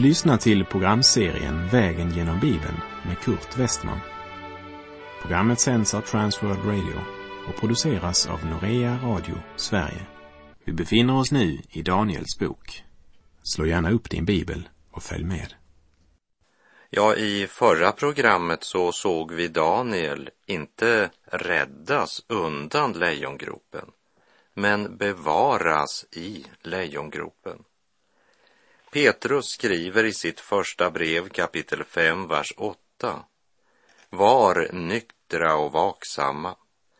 Du lyssnar till programserien Vägen genom Bibeln med Kurt Westman. Programmet sänds av Transworld Radio och produceras av Norea Radio Sverige. Vi befinner oss nu i Daniels bok. Slå gärna upp din bibel och följ med. Ja, i förra programmet så såg vi Daniel inte räddas undan lejongropen, men bevaras i lejongropen. Petrus skriver i sitt första brev kapitel 5, vers 8. Var nyktra och vaksamma.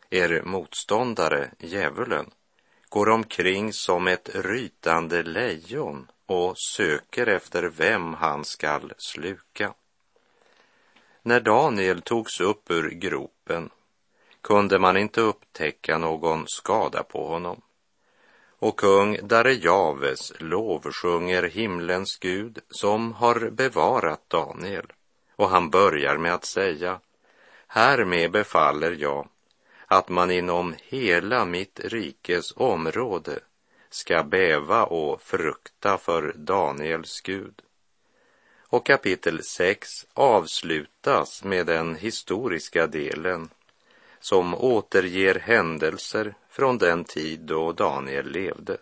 Er motståndare, djävulen, går omkring som ett rytande lejon och söker efter vem han skall sluka. När Daniel togs upp ur gropen kunde man inte upptäcka någon skada på honom. Och kung Darejaves lovsjunger himlens Gud som har bevarat Daniel. Och han börjar med att säga, härmed befaller jag att man inom hela mitt rikes område ska bäva och frukta för Daniels Gud. Och kapitel 6 avslutas med den historiska delen som återger händelser från den tid då Daniel levde.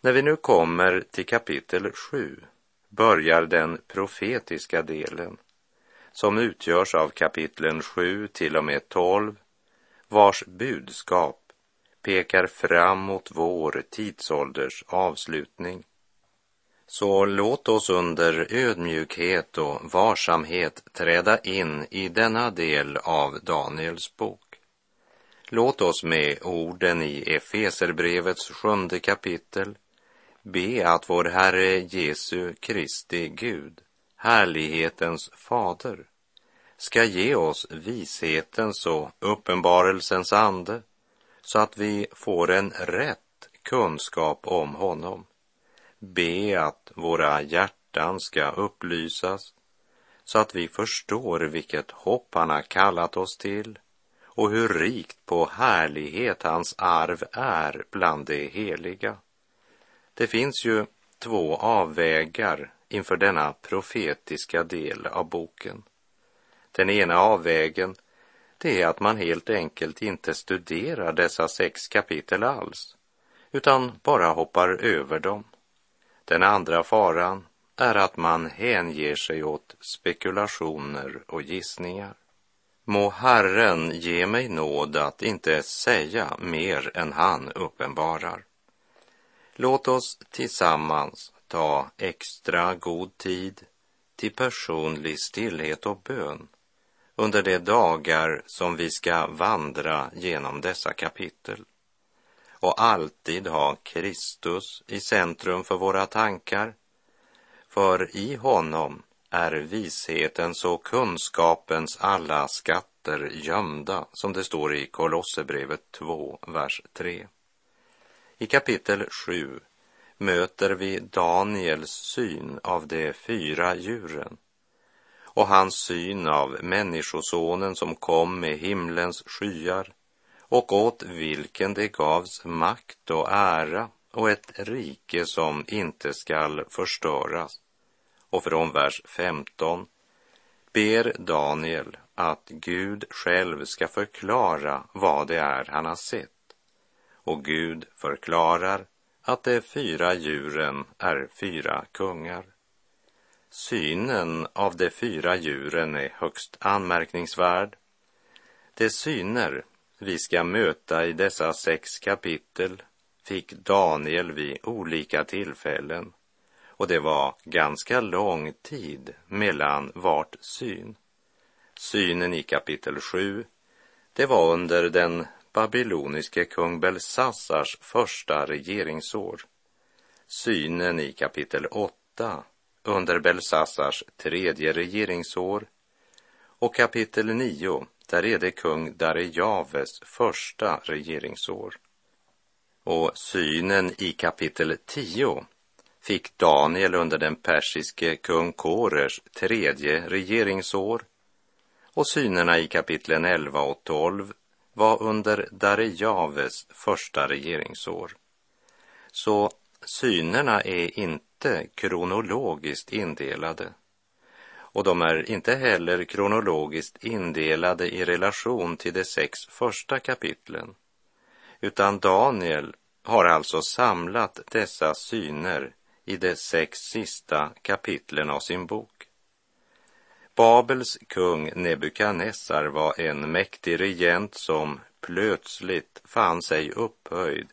När vi nu kommer till kapitel 7 börjar den profetiska delen som utgörs av kapitlen 7 till och med 12 vars budskap pekar fram mot vår tidsålders avslutning. Så låt oss under ödmjukhet och varsamhet träda in i denna del av Daniels bok. Låt oss med orden i Efeserbrevets sjunde kapitel be att vår Herre Jesu Kristi Gud, härlighetens fader, ska ge oss vishetens och uppenbarelsens ande så att vi får en rätt kunskap om honom. Be att våra hjärtan ska upplysas så att vi förstår vilket hopp han har kallat oss till och hur rikt på härlighet hans arv är bland de heliga. Det finns ju två avvägar inför denna profetiska del av boken. Den ena avvägen, det är att man helt enkelt inte studerar dessa sex kapitel alls, utan bara hoppar över dem. Den andra faran är att man hänger sig åt spekulationer och gissningar. Må Herren ge mig nåd att inte säga mer än han uppenbarar. Låt oss tillsammans ta extra god tid till personlig stillhet och bön under de dagar som vi ska vandra genom dessa kapitel och alltid ha Kristus i centrum för våra tankar. För i honom är vishetens och kunskapens alla skatter gömda, som det står i Kolosserbrevet 2, vers 3. I kapitel 7 möter vi Daniels syn av de fyra djuren och hans syn av Människosonen som kom med himlens skyar och åt vilken det gavs makt och ära och ett rike som inte skall förstöras och från vers 15 ber Daniel att Gud själv ska förklara vad det är han har sett. Och Gud förklarar att de fyra djuren är fyra kungar. Synen av de fyra djuren är högst anmärkningsvärd. De syner vi ska möta i dessa sex kapitel fick Daniel vid olika tillfällen och det var ganska lång tid mellan vart syn. Synen i kapitel 7, det var under den babyloniske kung Belsassars första regeringsår. Synen i kapitel 8 under Belsassars tredje regeringsår och kapitel 9, där är det kung Darejaves första regeringsår. Och synen i kapitel 10 fick Daniel under den persiske kung Korers tredje regeringsår och synerna i kapitlen 11 och 12 var under Darejaves första regeringsår. Så synerna är inte inte kronologiskt indelade och de är inte heller kronologiskt indelade i relation till de sex första kapitlen, utan Daniel har alltså samlat dessa syner i de sex sista kapitlen av sin bok. Babels kung Nebukadnessar var en mäktig regent som plötsligt fann sig upphöjd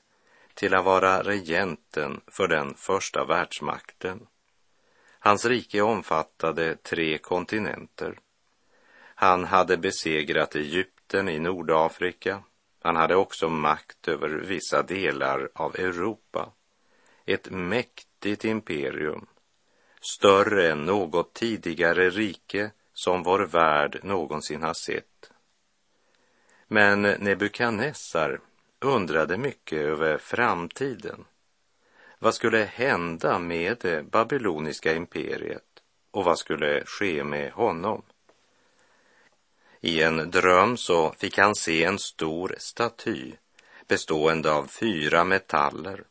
till att vara regenten för den första världsmakten. Hans rike omfattade tre kontinenter. Han hade besegrat Egypten i Nordafrika. Han hade också makt över vissa delar av Europa. Ett mäktigt imperium, större än något tidigare rike som vår värld någonsin har sett. Men Nebukadnessar undrade mycket över framtiden. Vad skulle hända med det babyloniska imperiet och vad skulle ske med honom? I en dröm så fick han se en stor staty bestående av fyra metaller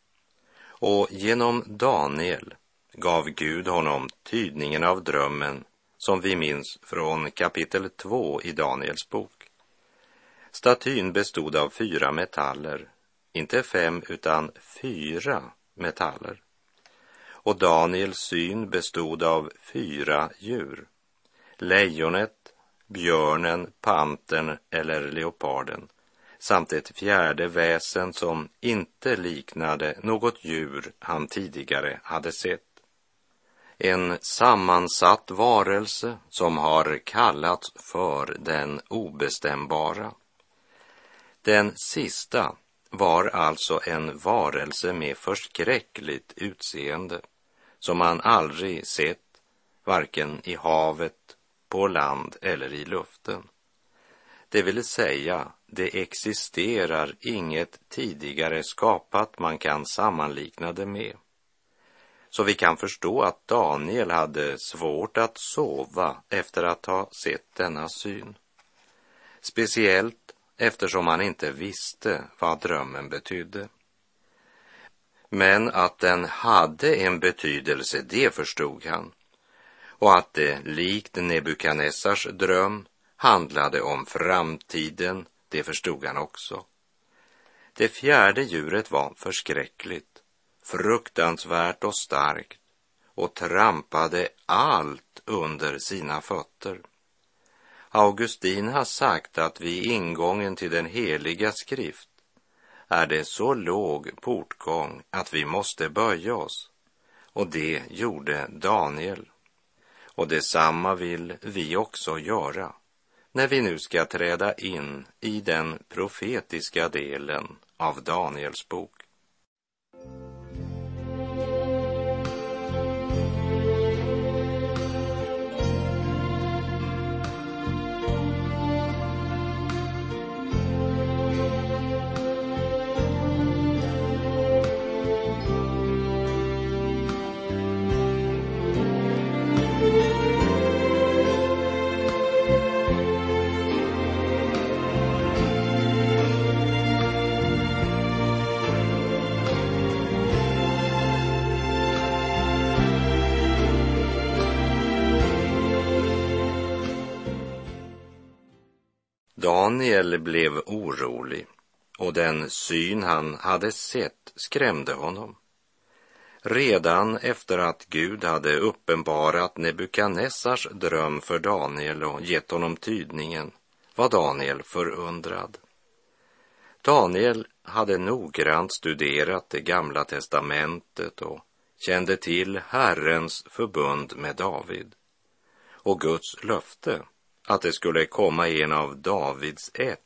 och genom Daniel gav Gud honom tydningen av drömmen som vi minns från kapitel 2 i Daniels bok. Statyn bestod av fyra metaller, inte fem utan fyra metaller. Och Daniels syn bestod av fyra djur. Lejonet, björnen, pantern eller leoparden samt ett fjärde väsen som inte liknade något djur han tidigare hade sett. En sammansatt varelse som har kallats för den obestämbara. Den sista var alltså en varelse med förskräckligt utseende som man aldrig sett, varken i havet, på land eller i luften. Det vill säga, det existerar inget tidigare skapat man kan sammanlikna det med. Så vi kan förstå att Daniel hade svårt att sova efter att ha sett denna syn. Speciellt eftersom han inte visste vad drömmen betydde. Men att den hade en betydelse, det förstod han. Och att det likt Nebukadnessars dröm handlade om framtiden, det förstod han också. Det fjärde djuret var förskräckligt, fruktansvärt och starkt och trampade allt under sina fötter. Augustin har sagt att vid ingången till den heliga skrift är det så låg portgång att vi måste böja oss. Och det gjorde Daniel. Och detsamma vill vi också göra när vi nu ska träda in i den profetiska delen av Daniels bok. Daniel blev orolig och den syn han hade sett skrämde honom. Redan efter att Gud hade uppenbarat Nebukadnessars dröm för Daniel och gett honom tydningen var Daniel förundrad. Daniel hade noggrant studerat det gamla testamentet och kände till Herrens förbund med David och Guds löfte att det skulle komma en av Davids ett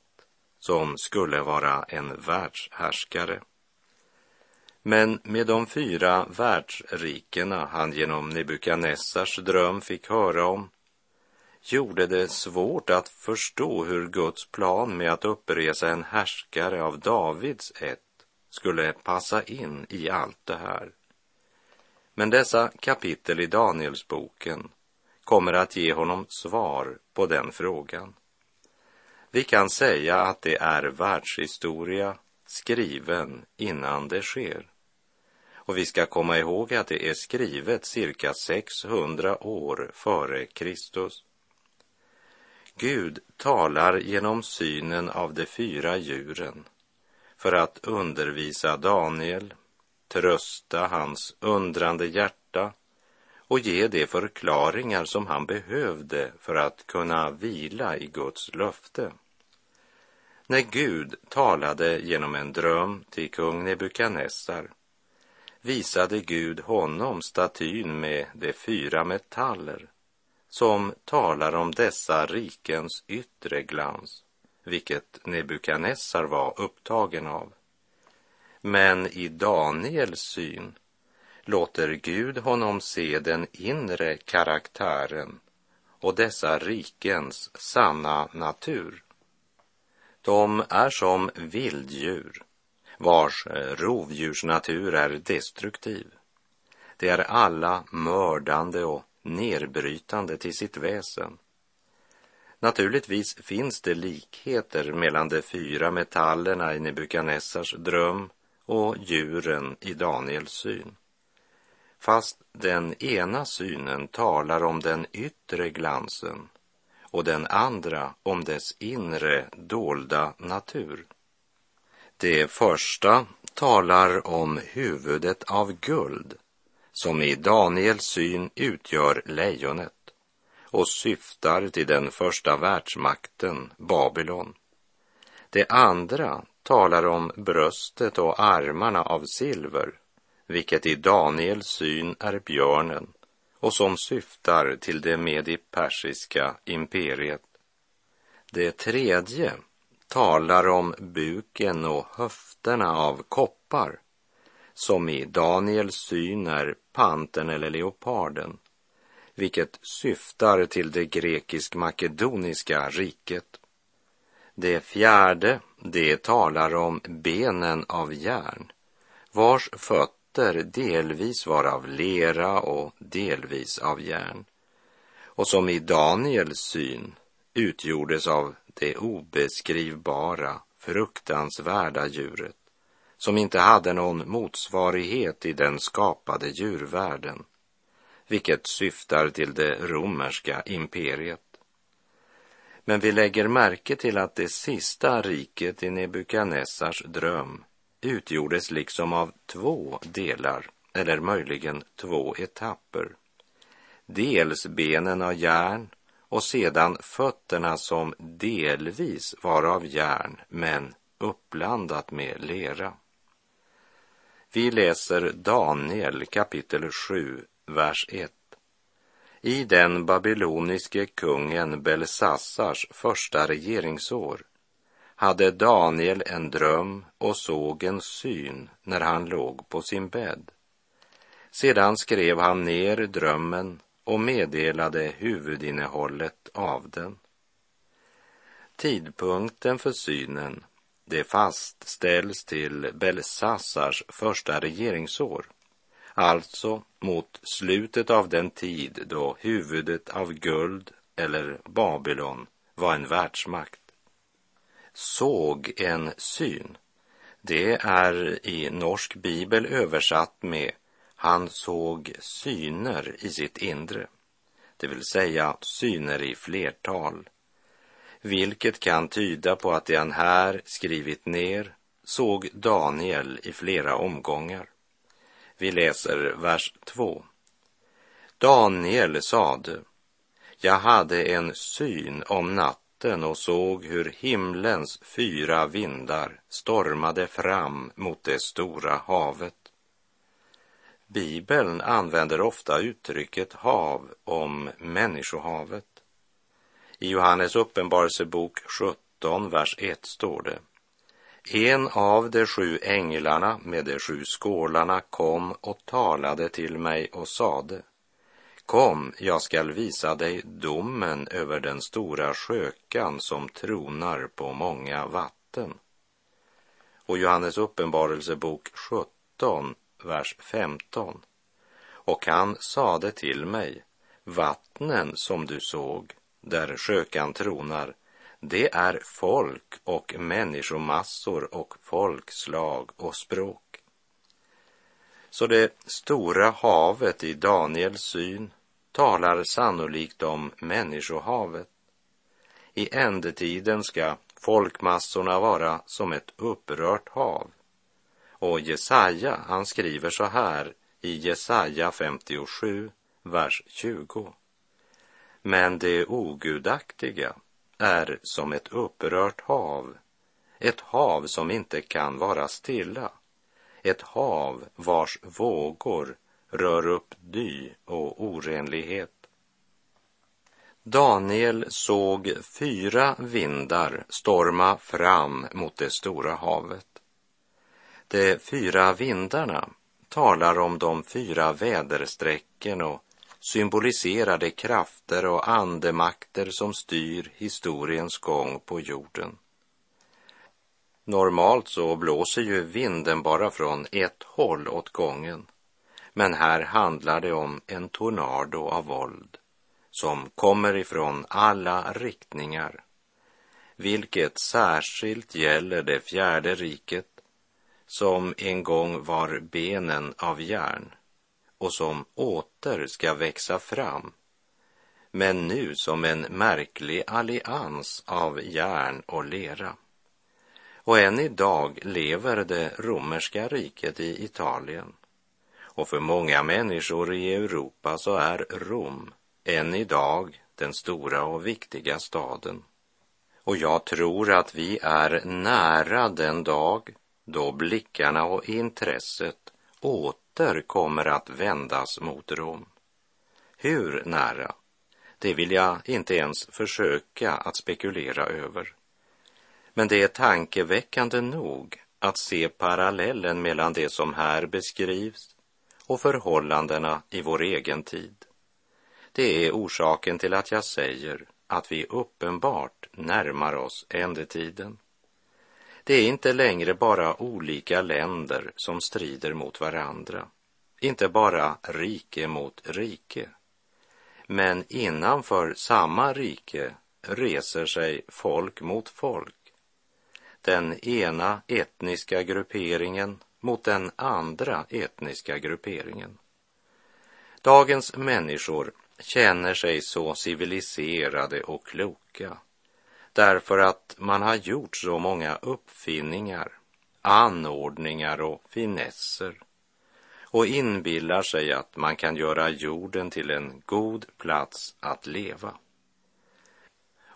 som skulle vara en världshärskare. Men med de fyra världsrikena han genom Nebukadnessars dröm fick höra om gjorde det svårt att förstå hur Guds plan med att uppresa en härskare av Davids ett skulle passa in i allt det här. Men dessa kapitel i Danielsboken kommer att ge honom svar på den frågan. Vi kan säga att det är världshistoria skriven innan det sker. Och vi ska komma ihåg att det är skrivet cirka 600 år före Kristus. Gud talar genom synen av de fyra djuren för att undervisa Daniel, trösta hans undrande hjärta och ge de förklaringar som han behövde för att kunna vila i Guds löfte. När Gud talade genom en dröm till kung Nebukadnessar visade Gud honom statyn med de fyra metaller som talar om dessa rikens yttre glans, vilket Nebukadnessar var upptagen av. Men i Daniels syn låter Gud honom se den inre karaktären och dessa rikens sanna natur. De är som vilddjur vars rovdjursnatur är destruktiv. De är alla mördande och nedbrytande till sitt väsen. Naturligtvis finns det likheter mellan de fyra metallerna i Nebukadnessars dröm och djuren i Daniels syn. Fast den ena synen talar om den yttre glansen och den andra om dess inre dolda natur. Det första talar om huvudet av guld som i Daniels syn utgör lejonet och syftar till den första världsmakten, Babylon. Det andra talar om bröstet och armarna av silver, vilket i Daniels syn är björnen och som syftar till det medipersiska imperiet. Det tredje talar om buken och höfterna av koppar som i Daniels syn är pantern eller leoparden, vilket syftar till det grekisk-makedoniska riket. Det fjärde, det talar om benen av järn, vars fötter delvis var av lera och delvis av järn, och som i Daniels syn utgjordes av det obeskrivbara, fruktansvärda djuret som inte hade någon motsvarighet i den skapade djurvärlden, vilket syftar till det romerska imperiet. Men vi lägger märke till att det sista riket i Nebukadnessars dröm utgjordes liksom av två delar, eller möjligen två etapper. Dels benen av järn och sedan fötterna som delvis var av järn men uppblandat med lera. Vi läser Daniel kapitel 7, vers 1. I den babyloniske kungen Belsassars första regeringsår hade Daniel en dröm och såg en syn när han låg på sin bädd. Sedan skrev han ner drömmen och meddelade huvudinnehållet av den. Tidpunkten för synen det fastställs till Belsassars första regeringsår, alltså mot slutet av den tid då huvudet av guld eller Babylon var en världsmakt. Såg en syn, det är i norsk bibel översatt med han såg syner i sitt inre, det vill säga syner i flertal vilket kan tyda på att det han här skrivit ner såg Daniel i flera omgångar. Vi läser vers 2. Daniel sade, jag hade en syn om natten och såg hur himlens fyra vindar stormade fram mot det stora havet. Bibeln använder ofta uttrycket hav om människohavet. I Johannes uppenbarelsebok 17, vers 1 står det. En av de sju änglarna med de sju skålarna kom och talade till mig och sade Kom, jag skall visa dig domen över den stora skökan som tronar på många vatten. Och Johannes uppenbarelsebok 17, vers 15. Och han sade till mig, vattnen som du såg, där skökan tronar, det är folk och människomassor och folkslag och språk. Så det stora havet i Daniels syn talar sannolikt om människohavet. I ändetiden ska folkmassorna vara som ett upprört hav. Och Jesaja, han skriver så här i Jesaja 57, vers 20. Men det ogudaktiga är som ett upprört hav, ett hav som inte kan vara stilla, ett hav vars vågor rör upp dy och orenlighet. Daniel såg fyra vindar storma fram mot det stora havet. De fyra vindarna talar om de fyra väderstrecken och symboliserar de krafter och andemakter som styr historiens gång på jorden. Normalt så blåser ju vinden bara från ett håll åt gången. Men här handlar det om en tornado av våld som kommer ifrån alla riktningar, vilket särskilt gäller det fjärde riket som en gång var benen av järn och som åter ska växa fram, men nu som en märklig allians av järn och lera. Och än idag lever det romerska riket i Italien. Och för många människor i Europa så är Rom än idag den stora och viktiga staden. Och jag tror att vi är nära den dag då blickarna och intresset åter kommer att vändas mot Rom. Hur nära? Det vill jag inte ens försöka att spekulera över. Men det är tankeväckande nog att se parallellen mellan det som här beskrivs och förhållandena i vår egen tid. Det är orsaken till att jag säger att vi uppenbart närmar oss ändetiden. Det är inte längre bara olika länder som strider mot varandra, inte bara rike mot rike. Men innanför samma rike reser sig folk mot folk. Den ena etniska grupperingen mot den andra etniska grupperingen. Dagens människor känner sig så civiliserade och kloka därför att man har gjort så många uppfinningar, anordningar och finesser och inbillar sig att man kan göra jorden till en god plats att leva.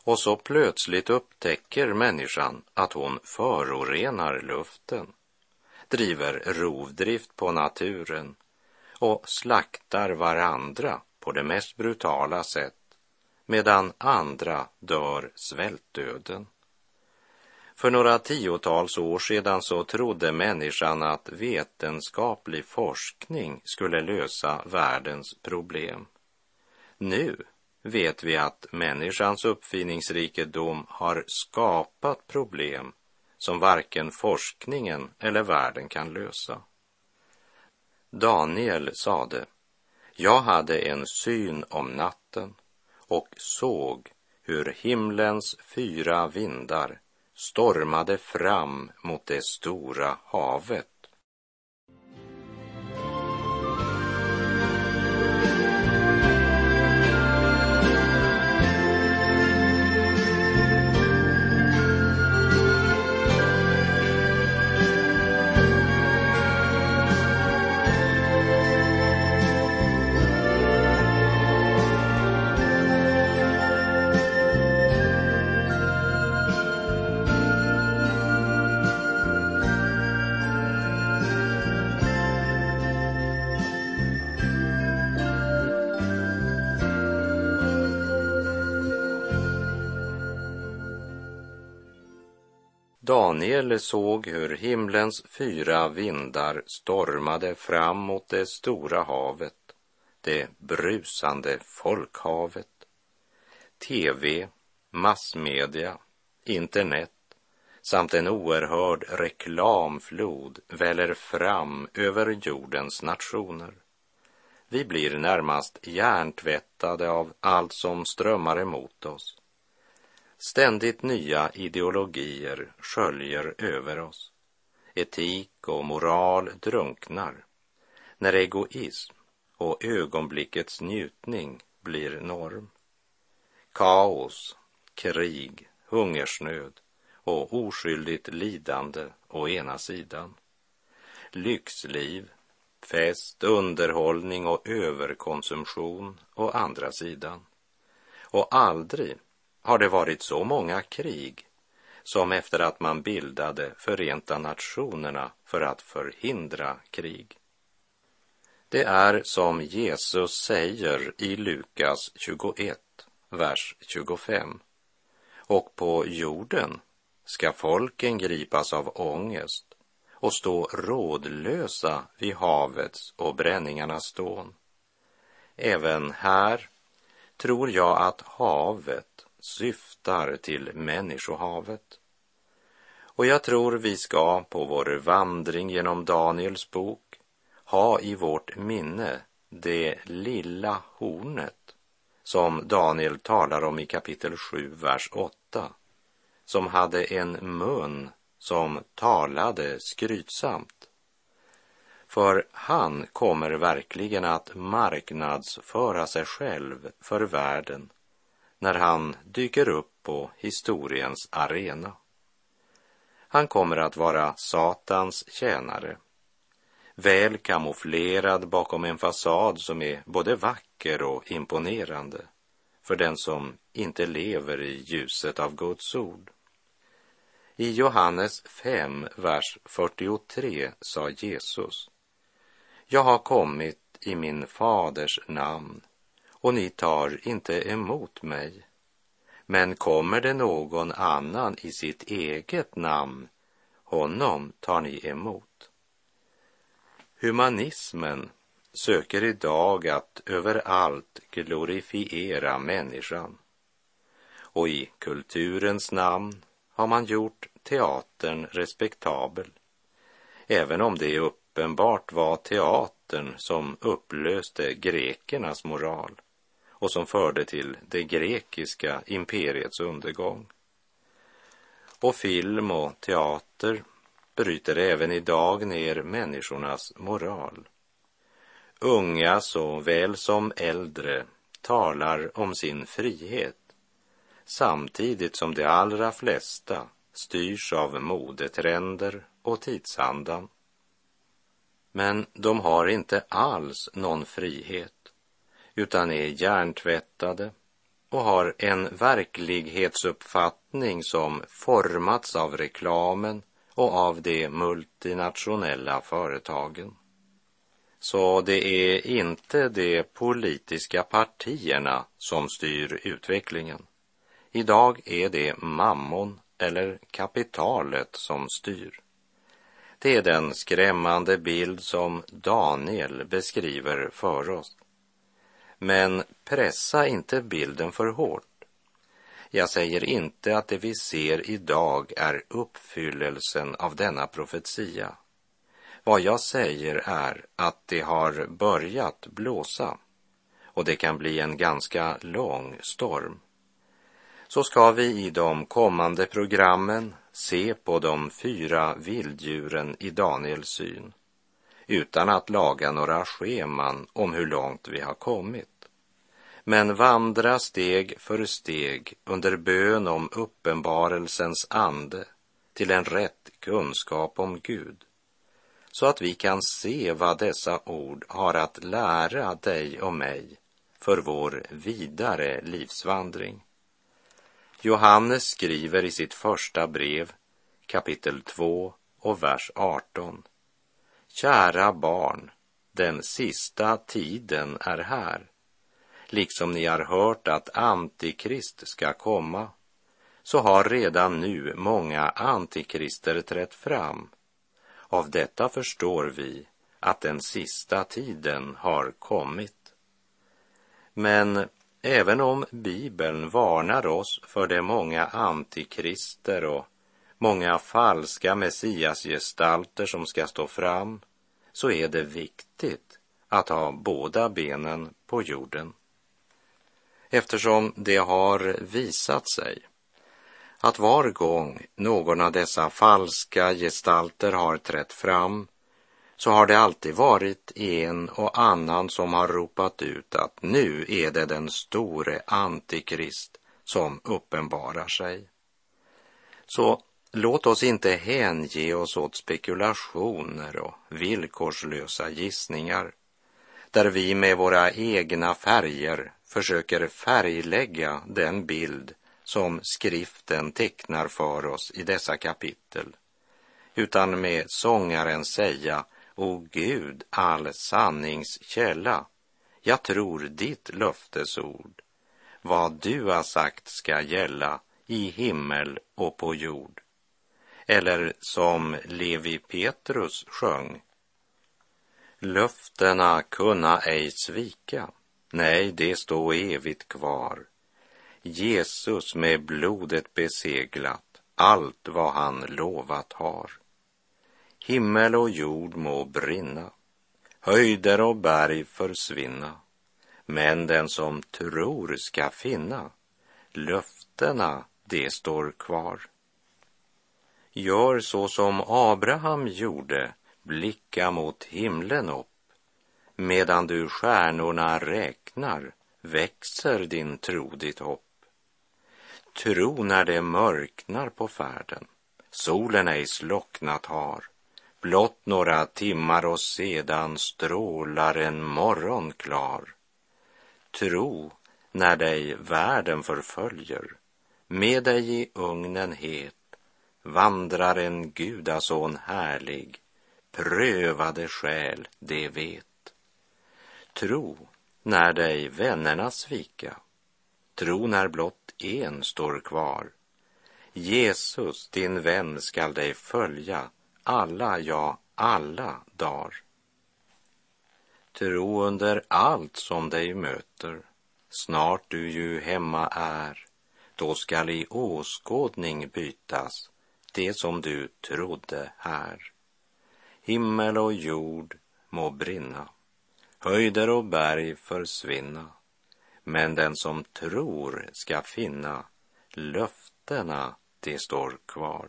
Och så plötsligt upptäcker människan att hon förorenar luften, driver rovdrift på naturen och slaktar varandra på det mest brutala sätt medan andra dör svältdöden. För några tiotals år sedan så trodde människan att vetenskaplig forskning skulle lösa världens problem. Nu vet vi att människans uppfinningsrikedom har skapat problem som varken forskningen eller världen kan lösa. Daniel sade, jag hade en syn om natten och såg hur himlens fyra vindar stormade fram mot det stora havet Daniel såg hur himlens fyra vindar stormade fram mot det stora havet, det brusande folkhavet. TV, massmedia, internet samt en oerhörd reklamflod väller fram över jordens nationer. Vi blir närmast hjärntvättade av allt som strömmar emot oss. Ständigt nya ideologier sköljer över oss. Etik och moral drunknar. när egoism och ögonblickets njutning blir norm. Kaos, krig, hungersnöd och oskyldigt lidande å ena sidan. Lyxliv, fest, underhållning och överkonsumtion å andra sidan. Och aldrig har det varit så många krig som efter att man bildade Förenta Nationerna för att förhindra krig. Det är som Jesus säger i Lukas 21, vers 25. Och på jorden ska folken gripas av ångest och stå rådlösa vid havets och bränningarnas stån. Även här tror jag att havet syftar till människohavet. Och jag tror vi ska på vår vandring genom Daniels bok ha i vårt minne det lilla hornet som Daniel talar om i kapitel 7, vers 8, som hade en mun som talade skrytsamt. För han kommer verkligen att marknadsföra sig själv för världen när han dyker upp på historiens arena. Han kommer att vara Satans tjänare, väl kamouflerad bakom en fasad som är både vacker och imponerande för den som inte lever i ljuset av Guds ord. I Johannes 5, vers 43 sa Jesus, Jag har kommit i min faders namn och ni tar inte emot mig. Men kommer det någon annan i sitt eget namn, honom tar ni emot. Humanismen söker idag att överallt glorifiera människan. Och i kulturens namn har man gjort teatern respektabel, även om det uppenbart var teatern som upplöste grekernas moral och som förde till det grekiska imperiets undergång. Och film och teater bryter även idag ner människornas moral. Unga såväl som äldre talar om sin frihet samtidigt som de allra flesta styrs av modetrender och tidsandan. Men de har inte alls någon frihet utan är hjärntvättade och har en verklighetsuppfattning som formats av reklamen och av de multinationella företagen. Så det är inte de politiska partierna som styr utvecklingen. Idag är det mammon eller kapitalet som styr. Det är den skrämmande bild som Daniel beskriver för oss. Men pressa inte bilden för hårt. Jag säger inte att det vi ser idag är uppfyllelsen av denna profetia. Vad jag säger är att det har börjat blåsa och det kan bli en ganska lång storm. Så ska vi i de kommande programmen se på de fyra vilddjuren i Daniels syn utan att laga några scheman om hur långt vi har kommit men vandra steg för steg under bön om uppenbarelsens ande till en rätt kunskap om Gud, så att vi kan se vad dessa ord har att lära dig och mig för vår vidare livsvandring. Johannes skriver i sitt första brev, kapitel 2 och vers 18. Kära barn, den sista tiden är här liksom ni har hört att Antikrist ska komma, så har redan nu många antikrister trätt fram. Av detta förstår vi att den sista tiden har kommit. Men även om Bibeln varnar oss för de många antikrister och många falska messiasgestalter som ska stå fram, så är det viktigt att ha båda benen på jorden eftersom det har visat sig att var gång någon av dessa falska gestalter har trätt fram så har det alltid varit en och annan som har ropat ut att nu är det den store antikrist som uppenbarar sig. Så låt oss inte hänge oss åt spekulationer och villkorslösa gissningar där vi med våra egna färger försöker färglägga den bild som skriften tecknar för oss i dessa kapitel, utan med sångaren säga, O Gud, all sannings källa, jag tror ditt löftesord, vad du har sagt ska gälla i himmel och på jord. Eller som Levi Petrus sjöng, Löftena kunna ej svika, nej, det står evigt kvar. Jesus med blodet beseglat allt vad han lovat har. Himmel och jord må brinna, höjder och berg försvinna, men den som tror ska finna löftena, det står kvar. Gör så som Abraham gjorde, blicka mot himlen upp. Medan du stjärnorna räknar växer din tro ditt hopp. Tro när det mörknar på färden, solen ej slocknat har. Blott några timmar och sedan strålar en morgon klar. Tro när dig världen förföljer, med dig i ugnen het vandrar en gudason härlig, prövade själ det vet. Tro när dig vännerna svika, tro när blott en står kvar. Jesus, din vän, skall dig följa alla, ja, alla dagar. Tro under allt som dig möter, snart du ju hemma är, då skall i åskådning bytas det som du trodde här. Himmel och jord må brinna, höjder och berg försvinna, men den som tror ska finna löftena, det står kvar.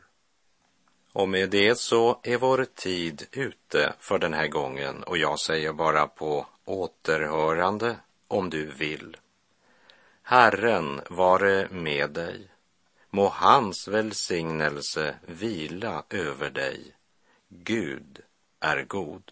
Och med det så är vår tid ute för den här gången och jag säger bara på återhörande om du vill. Herren vare med dig. Må hans välsignelse vila över dig. Gud är god.